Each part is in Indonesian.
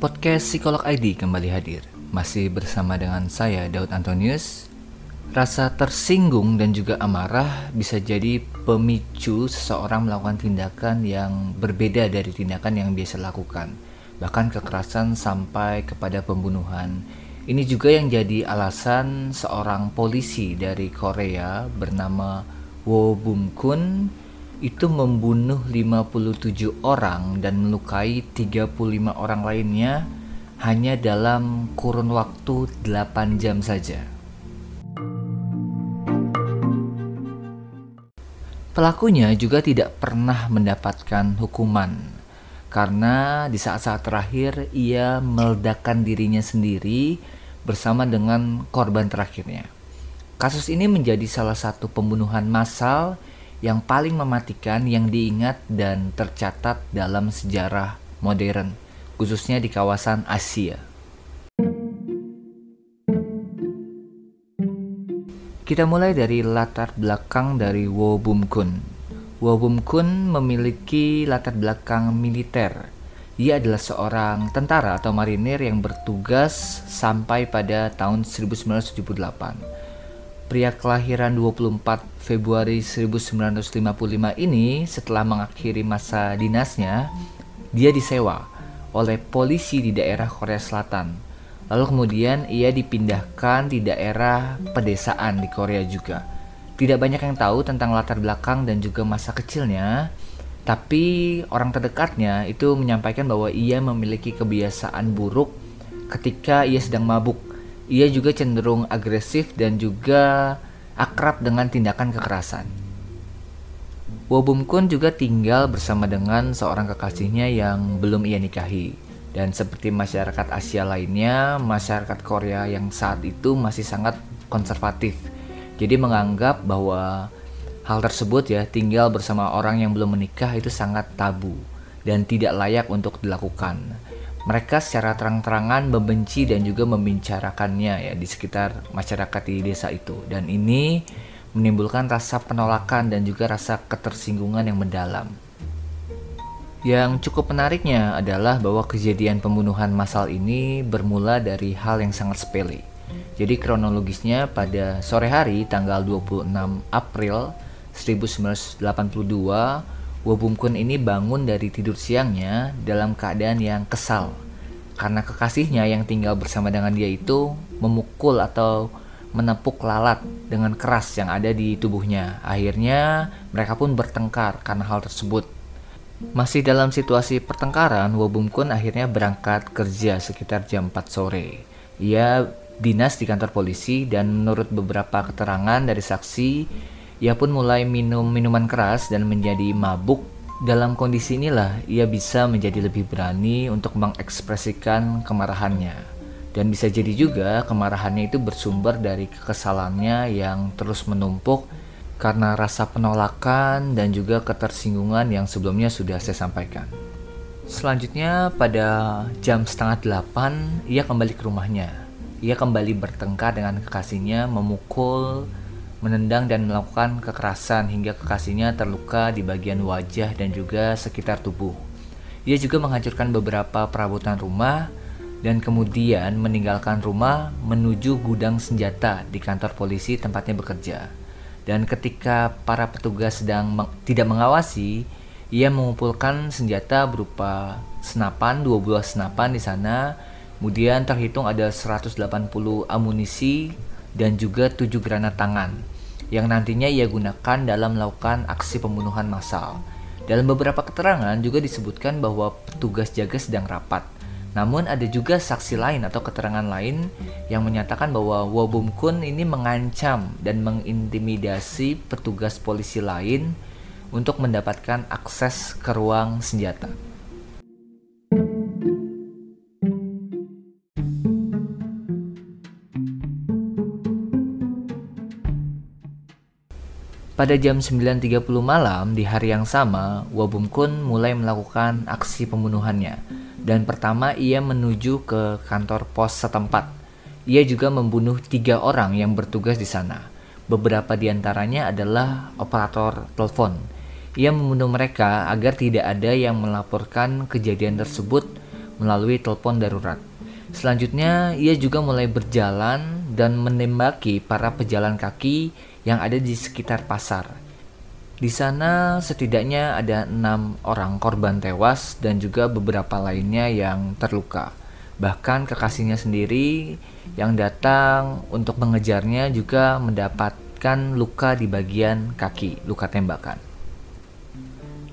Podcast Psikolog ID kembali hadir. Masih bersama dengan saya Daud Antonius. Rasa tersinggung dan juga amarah bisa jadi pemicu seseorang melakukan tindakan yang berbeda dari tindakan yang biasa lakukan. Bahkan kekerasan sampai kepada pembunuhan. Ini juga yang jadi alasan seorang polisi dari Korea bernama Wo Bum Kun itu membunuh 57 orang dan melukai 35 orang lainnya hanya dalam kurun waktu 8 jam saja. Pelakunya juga tidak pernah mendapatkan hukuman karena di saat-saat terakhir ia meledakkan dirinya sendiri bersama dengan korban terakhirnya. Kasus ini menjadi salah satu pembunuhan massal yang paling mematikan yang diingat dan tercatat dalam sejarah modern, khususnya di kawasan Asia. Kita mulai dari latar belakang dari Wo Bum Kun. Wo Bum Kun memiliki latar belakang militer. Ia adalah seorang tentara atau marinir yang bertugas sampai pada tahun 1978 Pria kelahiran 24 Februari 1955 ini setelah mengakhiri masa dinasnya, dia disewa oleh polisi di daerah Korea Selatan. Lalu kemudian ia dipindahkan di daerah pedesaan di Korea juga. Tidak banyak yang tahu tentang latar belakang dan juga masa kecilnya, tapi orang terdekatnya itu menyampaikan bahwa ia memiliki kebiasaan buruk ketika ia sedang mabuk ia juga cenderung agresif dan juga akrab dengan tindakan kekerasan. Wobum Kun juga tinggal bersama dengan seorang kekasihnya yang belum ia nikahi. Dan seperti masyarakat Asia lainnya, masyarakat Korea yang saat itu masih sangat konservatif. Jadi menganggap bahwa hal tersebut ya tinggal bersama orang yang belum menikah itu sangat tabu dan tidak layak untuk dilakukan mereka secara terang-terangan membenci dan juga membicarakannya ya di sekitar masyarakat di desa itu dan ini menimbulkan rasa penolakan dan juga rasa ketersinggungan yang mendalam. Yang cukup menariknya adalah bahwa kejadian pembunuhan massal ini bermula dari hal yang sangat sepele. Jadi kronologisnya pada sore hari tanggal 26 April 1982 Wobumkun ini bangun dari tidur siangnya dalam keadaan yang kesal karena kekasihnya yang tinggal bersama dengan dia itu memukul atau menepuk lalat dengan keras yang ada di tubuhnya. Akhirnya mereka pun bertengkar karena hal tersebut. Masih dalam situasi pertengkaran, Wobumkun akhirnya berangkat kerja sekitar jam 4 sore. Ia dinas di kantor polisi dan menurut beberapa keterangan dari saksi, ia pun mulai minum minuman keras dan menjadi mabuk. Dalam kondisi inilah ia bisa menjadi lebih berani untuk mengekspresikan kemarahannya. Dan bisa jadi juga kemarahannya itu bersumber dari kekesalannya yang terus menumpuk karena rasa penolakan dan juga ketersinggungan yang sebelumnya sudah saya sampaikan. Selanjutnya pada jam setengah delapan ia kembali ke rumahnya. Ia kembali bertengkar dengan kekasihnya memukul menendang dan melakukan kekerasan hingga kekasihnya terluka di bagian wajah dan juga sekitar tubuh. Ia juga menghancurkan beberapa perabotan rumah dan kemudian meninggalkan rumah menuju gudang senjata di kantor polisi tempatnya bekerja. Dan ketika para petugas sedang meng tidak mengawasi, ia mengumpulkan senjata berupa senapan, dua buah senapan di sana. Kemudian terhitung ada 180 amunisi dan juga 7 granat tangan yang nantinya ia gunakan dalam melakukan aksi pembunuhan massal. Dalam beberapa keterangan juga disebutkan bahwa petugas jaga sedang rapat. Namun ada juga saksi lain atau keterangan lain yang menyatakan bahwa Wobum Kun ini mengancam dan mengintimidasi petugas polisi lain untuk mendapatkan akses ke ruang senjata. Pada jam 9.30 malam di hari yang sama, Wabum Kun mulai melakukan aksi pembunuhannya. Dan pertama ia menuju ke kantor pos setempat. Ia juga membunuh tiga orang yang bertugas di sana. Beberapa di antaranya adalah operator telepon. Ia membunuh mereka agar tidak ada yang melaporkan kejadian tersebut melalui telepon darurat. Selanjutnya, ia juga mulai berjalan dan menembaki para pejalan kaki yang ada di sekitar pasar. Di sana setidaknya ada enam orang korban tewas dan juga beberapa lainnya yang terluka. Bahkan kekasihnya sendiri yang datang untuk mengejarnya juga mendapatkan luka di bagian kaki, luka tembakan.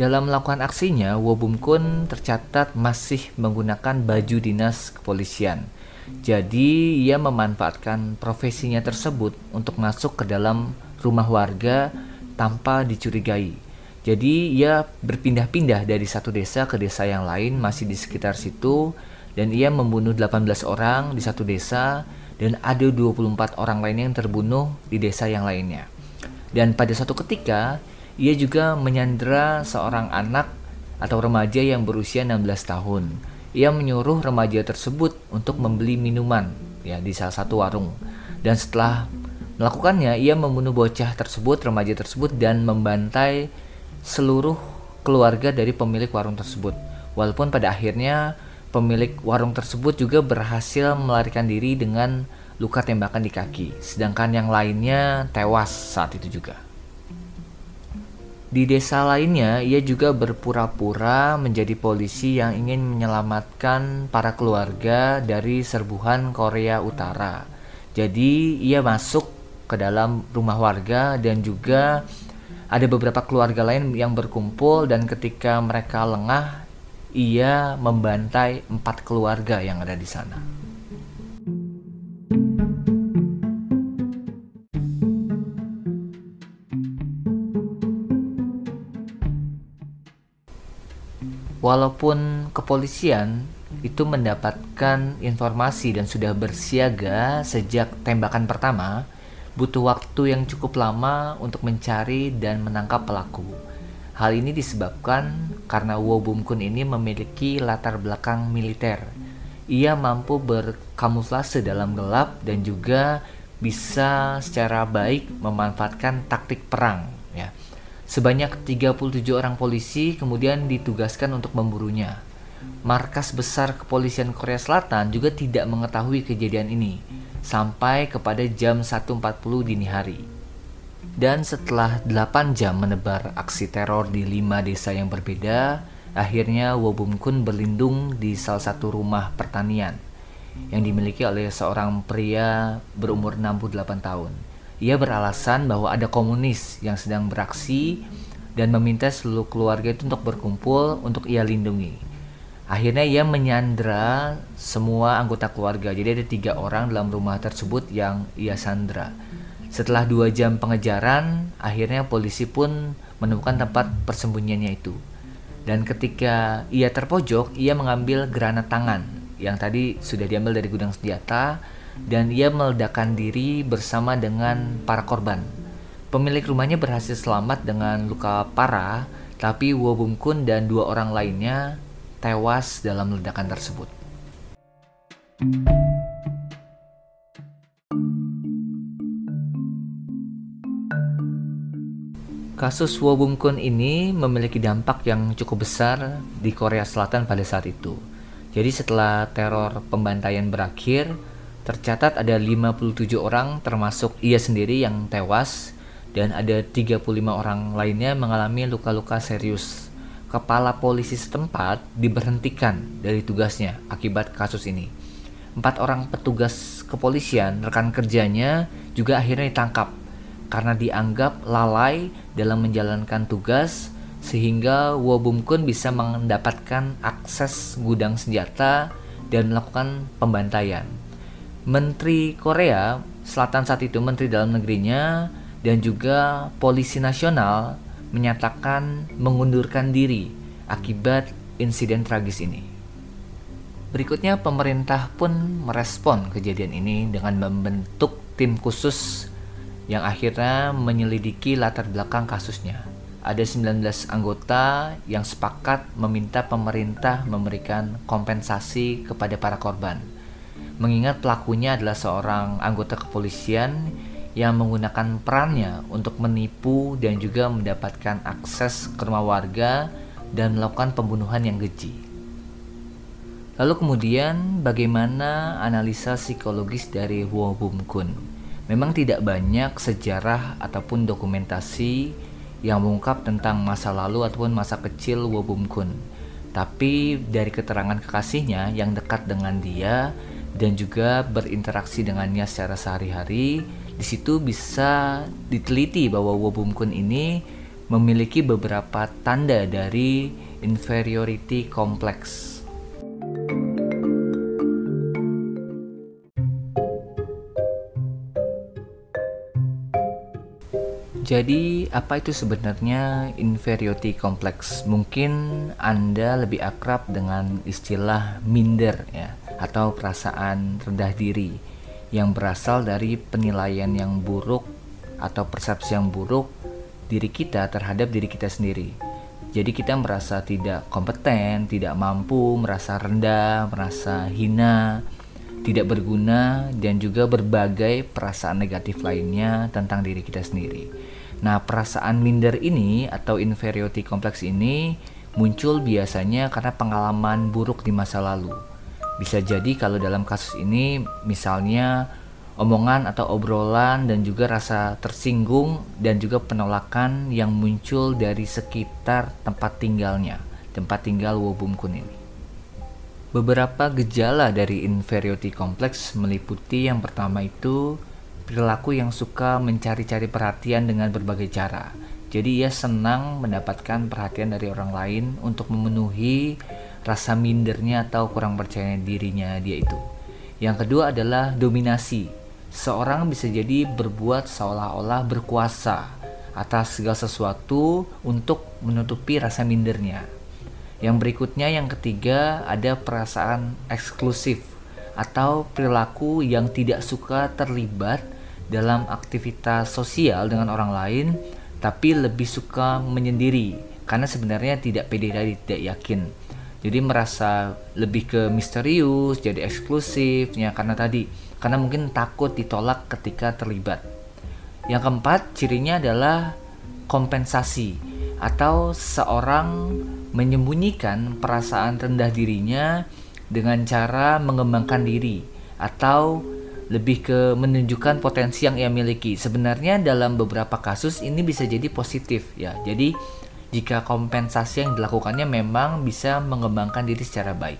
Dalam melakukan aksinya, Wobum Kun tercatat masih menggunakan baju dinas kepolisian. Jadi, ia memanfaatkan profesinya tersebut untuk masuk ke dalam rumah warga tanpa dicurigai. Jadi, ia berpindah-pindah dari satu desa ke desa yang lain masih di sekitar situ dan ia membunuh 18 orang di satu desa dan ada 24 orang lainnya yang terbunuh di desa yang lainnya. Dan pada suatu ketika, ia juga menyandera seorang anak atau remaja yang berusia 16 tahun. Ia menyuruh remaja tersebut untuk membeli minuman ya di salah satu warung. Dan setelah melakukannya, ia membunuh bocah tersebut, remaja tersebut dan membantai seluruh keluarga dari pemilik warung tersebut. Walaupun pada akhirnya pemilik warung tersebut juga berhasil melarikan diri dengan luka tembakan di kaki, sedangkan yang lainnya tewas saat itu juga. Di desa lainnya, ia juga berpura-pura menjadi polisi yang ingin menyelamatkan para keluarga dari serbuhan Korea Utara. Jadi, ia masuk ke dalam rumah warga dan juga ada beberapa keluarga lain yang berkumpul dan ketika mereka lengah, ia membantai empat keluarga yang ada di sana. Walaupun kepolisian itu mendapatkan informasi dan sudah bersiaga sejak tembakan pertama, butuh waktu yang cukup lama untuk mencari dan menangkap pelaku. Hal ini disebabkan karena Wo Bum Kun ini memiliki latar belakang militer. Ia mampu berkamuflase dalam gelap dan juga bisa secara baik memanfaatkan taktik perang Sebanyak 37 orang polisi kemudian ditugaskan untuk memburunya. Markas besar kepolisian Korea Selatan juga tidak mengetahui kejadian ini sampai kepada jam 1.40 dini hari. Dan setelah 8 jam menebar aksi teror di lima desa yang berbeda, akhirnya Wobum Kun berlindung di salah satu rumah pertanian yang dimiliki oleh seorang pria berumur 68 tahun. Ia beralasan bahwa ada komunis yang sedang beraksi dan meminta seluruh keluarga itu untuk berkumpul untuk ia lindungi. Akhirnya ia menyandra semua anggota keluarga. Jadi ada tiga orang dalam rumah tersebut yang ia sandra. Setelah dua jam pengejaran, akhirnya polisi pun menemukan tempat persembunyiannya itu. Dan ketika ia terpojok, ia mengambil granat tangan yang tadi sudah diambil dari gudang senjata dan ia meledakkan diri bersama dengan para korban. Pemilik rumahnya berhasil selamat dengan luka parah, tapi Wo Bum Kun dan dua orang lainnya tewas dalam ledakan tersebut. Kasus Wo Bum Kun ini memiliki dampak yang cukup besar di Korea Selatan pada saat itu. Jadi setelah teror pembantaian berakhir, Tercatat ada 57 orang termasuk ia sendiri yang tewas dan ada 35 orang lainnya mengalami luka-luka serius. Kepala polisi setempat diberhentikan dari tugasnya akibat kasus ini. Empat orang petugas kepolisian, rekan kerjanya juga akhirnya ditangkap karena dianggap lalai dalam menjalankan tugas sehingga Wobum Kun bisa mendapatkan akses gudang senjata dan melakukan pembantaian. Menteri Korea Selatan saat itu Menteri Dalam Negerinya dan juga Polisi Nasional menyatakan mengundurkan diri akibat insiden tragis ini. Berikutnya pemerintah pun merespon kejadian ini dengan membentuk tim khusus yang akhirnya menyelidiki latar belakang kasusnya. Ada 19 anggota yang sepakat meminta pemerintah memberikan kompensasi kepada para korban mengingat pelakunya adalah seorang anggota kepolisian yang menggunakan perannya untuk menipu dan juga mendapatkan akses ke rumah warga dan melakukan pembunuhan yang keji. Lalu kemudian bagaimana analisa psikologis dari Wo Bum Kun? Memang tidak banyak sejarah ataupun dokumentasi yang mengungkap tentang masa lalu ataupun masa kecil Wo Bum Kun. Tapi dari keterangan kekasihnya yang dekat dengan dia dan juga berinteraksi dengannya secara sehari-hari, di situ bisa diteliti bahwa Wo Bum Kun ini memiliki beberapa tanda dari inferiority complex Jadi, apa itu sebenarnya inferiority complex? Mungkin Anda lebih akrab dengan istilah minder ya, atau perasaan rendah diri yang berasal dari penilaian yang buruk atau persepsi yang buruk diri kita terhadap diri kita sendiri. Jadi kita merasa tidak kompeten, tidak mampu, merasa rendah, merasa hina, tidak berguna dan juga berbagai perasaan negatif lainnya tentang diri kita sendiri. Nah, perasaan minder ini atau inferiority complex ini muncul biasanya karena pengalaman buruk di masa lalu. Bisa jadi kalau dalam kasus ini misalnya omongan atau obrolan dan juga rasa tersinggung dan juga penolakan yang muncul dari sekitar tempat tinggalnya, tempat tinggal Wobum Kun ini. Beberapa gejala dari inferiority complex meliputi yang pertama itu perilaku yang suka mencari-cari perhatian dengan berbagai cara. Jadi ia senang mendapatkan perhatian dari orang lain untuk memenuhi rasa mindernya atau kurang percaya dirinya dia itu. Yang kedua adalah dominasi. Seorang bisa jadi berbuat seolah-olah berkuasa atas segala sesuatu untuk menutupi rasa mindernya. Yang berikutnya yang ketiga ada perasaan eksklusif atau perilaku yang tidak suka terlibat dalam aktivitas sosial dengan orang lain tapi lebih suka menyendiri. Karena sebenarnya tidak pede dan tidak yakin. Jadi merasa lebih ke misterius jadi eksklusif ya karena tadi. Karena mungkin takut ditolak ketika terlibat. Yang keempat cirinya adalah kompensasi atau seorang menyembunyikan perasaan rendah dirinya dengan cara mengembangkan diri atau lebih ke menunjukkan potensi yang ia miliki. Sebenarnya dalam beberapa kasus ini bisa jadi positif ya. Jadi jika kompensasi yang dilakukannya memang bisa mengembangkan diri secara baik.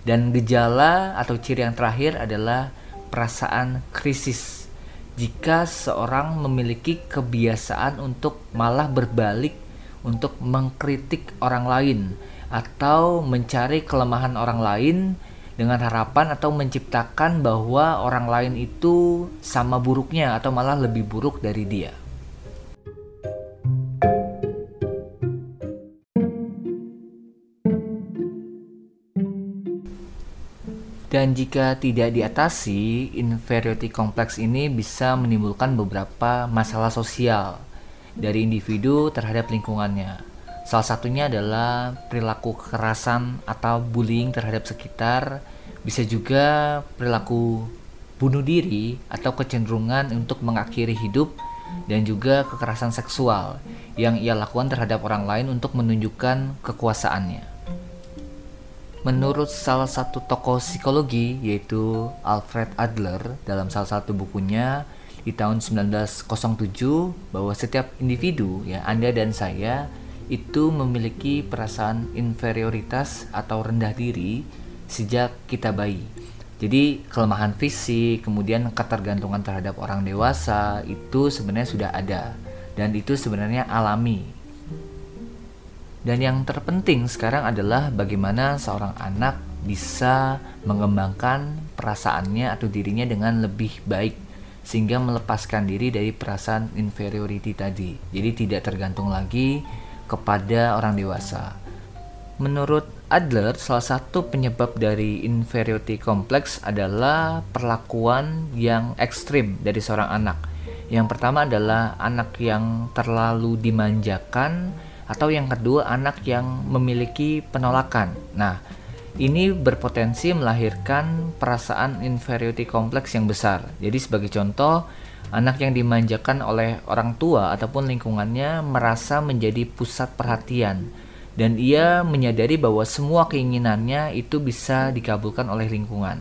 Dan gejala atau ciri yang terakhir adalah perasaan krisis. Jika seorang memiliki kebiasaan untuk malah berbalik untuk mengkritik orang lain atau mencari kelemahan orang lain dengan harapan atau menciptakan bahwa orang lain itu sama buruknya atau malah lebih buruk dari dia. Dan jika tidak diatasi, inferiority complex ini bisa menimbulkan beberapa masalah sosial dari individu terhadap lingkungannya. Salah satunya adalah perilaku kekerasan atau bullying terhadap sekitar, bisa juga perilaku bunuh diri atau kecenderungan untuk mengakhiri hidup dan juga kekerasan seksual yang ia lakukan terhadap orang lain untuk menunjukkan kekuasaannya. Menurut salah satu tokoh psikologi yaitu Alfred Adler dalam salah satu bukunya di tahun 1907 bahwa setiap individu ya Anda dan saya itu memiliki perasaan inferioritas atau rendah diri sejak kita bayi. Jadi kelemahan fisik, kemudian ketergantungan terhadap orang dewasa itu sebenarnya sudah ada dan itu sebenarnya alami. Dan yang terpenting sekarang adalah bagaimana seorang anak bisa mengembangkan perasaannya atau dirinya dengan lebih baik sehingga melepaskan diri dari perasaan inferiority tadi. Jadi tidak tergantung lagi kepada orang dewasa. Menurut Adler, salah satu penyebab dari inferiority complex adalah perlakuan yang ekstrim dari seorang anak. Yang pertama adalah anak yang terlalu dimanjakan atau yang kedua anak yang memiliki penolakan. Nah, ini berpotensi melahirkan perasaan inferiority complex yang besar. Jadi sebagai contoh, Anak yang dimanjakan oleh orang tua ataupun lingkungannya merasa menjadi pusat perhatian dan ia menyadari bahwa semua keinginannya itu bisa dikabulkan oleh lingkungan.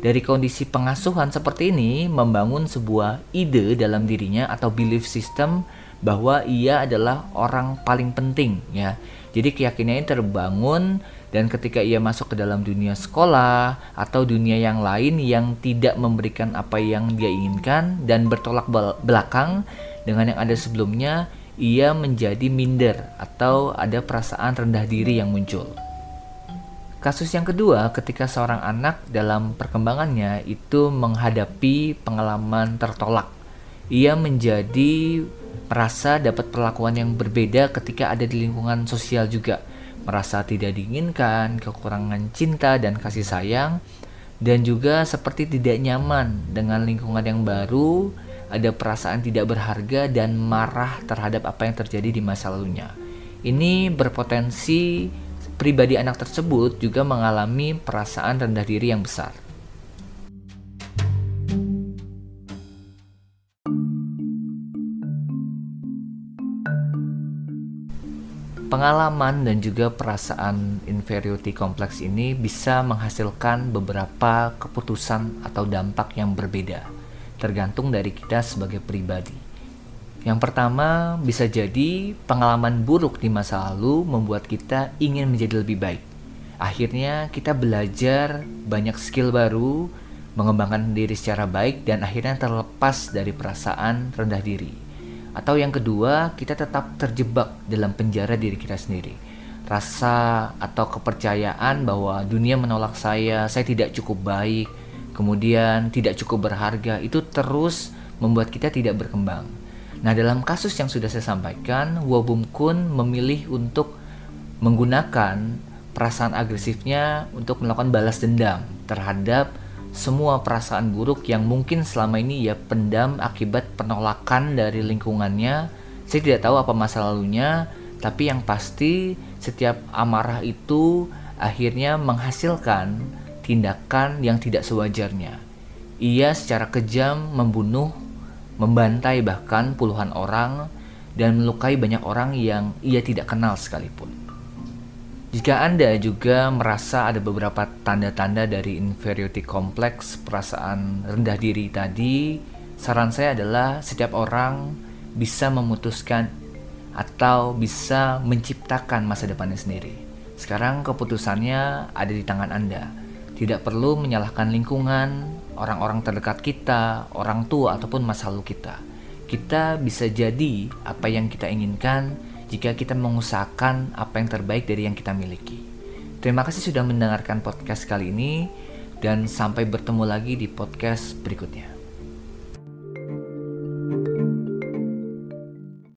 Dari kondisi pengasuhan seperti ini membangun sebuah ide dalam dirinya atau belief system bahwa ia adalah orang paling penting ya. Jadi keyakinannya terbangun dan ketika ia masuk ke dalam dunia sekolah atau dunia yang lain yang tidak memberikan apa yang dia inginkan dan bertolak belakang dengan yang ada sebelumnya, ia menjadi minder atau ada perasaan rendah diri yang muncul. Kasus yang kedua, ketika seorang anak dalam perkembangannya itu menghadapi pengalaman tertolak, ia menjadi merasa dapat perlakuan yang berbeda ketika ada di lingkungan sosial juga merasa tidak diinginkan, kekurangan cinta dan kasih sayang, dan juga seperti tidak nyaman dengan lingkungan yang baru, ada perasaan tidak berharga dan marah terhadap apa yang terjadi di masa lalunya. Ini berpotensi pribadi anak tersebut juga mengalami perasaan rendah diri yang besar. Pengalaman dan juga perasaan inferiority kompleks ini bisa menghasilkan beberapa keputusan atau dampak yang berbeda, tergantung dari kita sebagai pribadi. Yang pertama, bisa jadi pengalaman buruk di masa lalu membuat kita ingin menjadi lebih baik. Akhirnya, kita belajar banyak skill baru, mengembangkan diri secara baik, dan akhirnya terlepas dari perasaan rendah diri atau yang kedua, kita tetap terjebak dalam penjara diri kita sendiri. Rasa atau kepercayaan bahwa dunia menolak saya, saya tidak cukup baik, kemudian tidak cukup berharga, itu terus membuat kita tidak berkembang. Nah, dalam kasus yang sudah saya sampaikan, Wobum Kun memilih untuk menggunakan perasaan agresifnya untuk melakukan balas dendam terhadap semua perasaan buruk yang mungkin selama ini ia pendam akibat penolakan dari lingkungannya. Saya tidak tahu apa masa lalunya, tapi yang pasti setiap amarah itu akhirnya menghasilkan tindakan yang tidak sewajarnya. Ia secara kejam membunuh, membantai bahkan puluhan orang dan melukai banyak orang yang ia tidak kenal sekalipun. Jika Anda juga merasa ada beberapa tanda-tanda dari inferiority complex, perasaan rendah diri tadi, saran saya adalah setiap orang bisa memutuskan atau bisa menciptakan masa depannya sendiri. Sekarang keputusannya ada di tangan Anda. Tidak perlu menyalahkan lingkungan, orang-orang terdekat kita, orang tua ataupun masa lalu kita. Kita bisa jadi apa yang kita inginkan jika kita mengusahakan apa yang terbaik dari yang kita miliki. Terima kasih sudah mendengarkan podcast kali ini, dan sampai bertemu lagi di podcast berikutnya.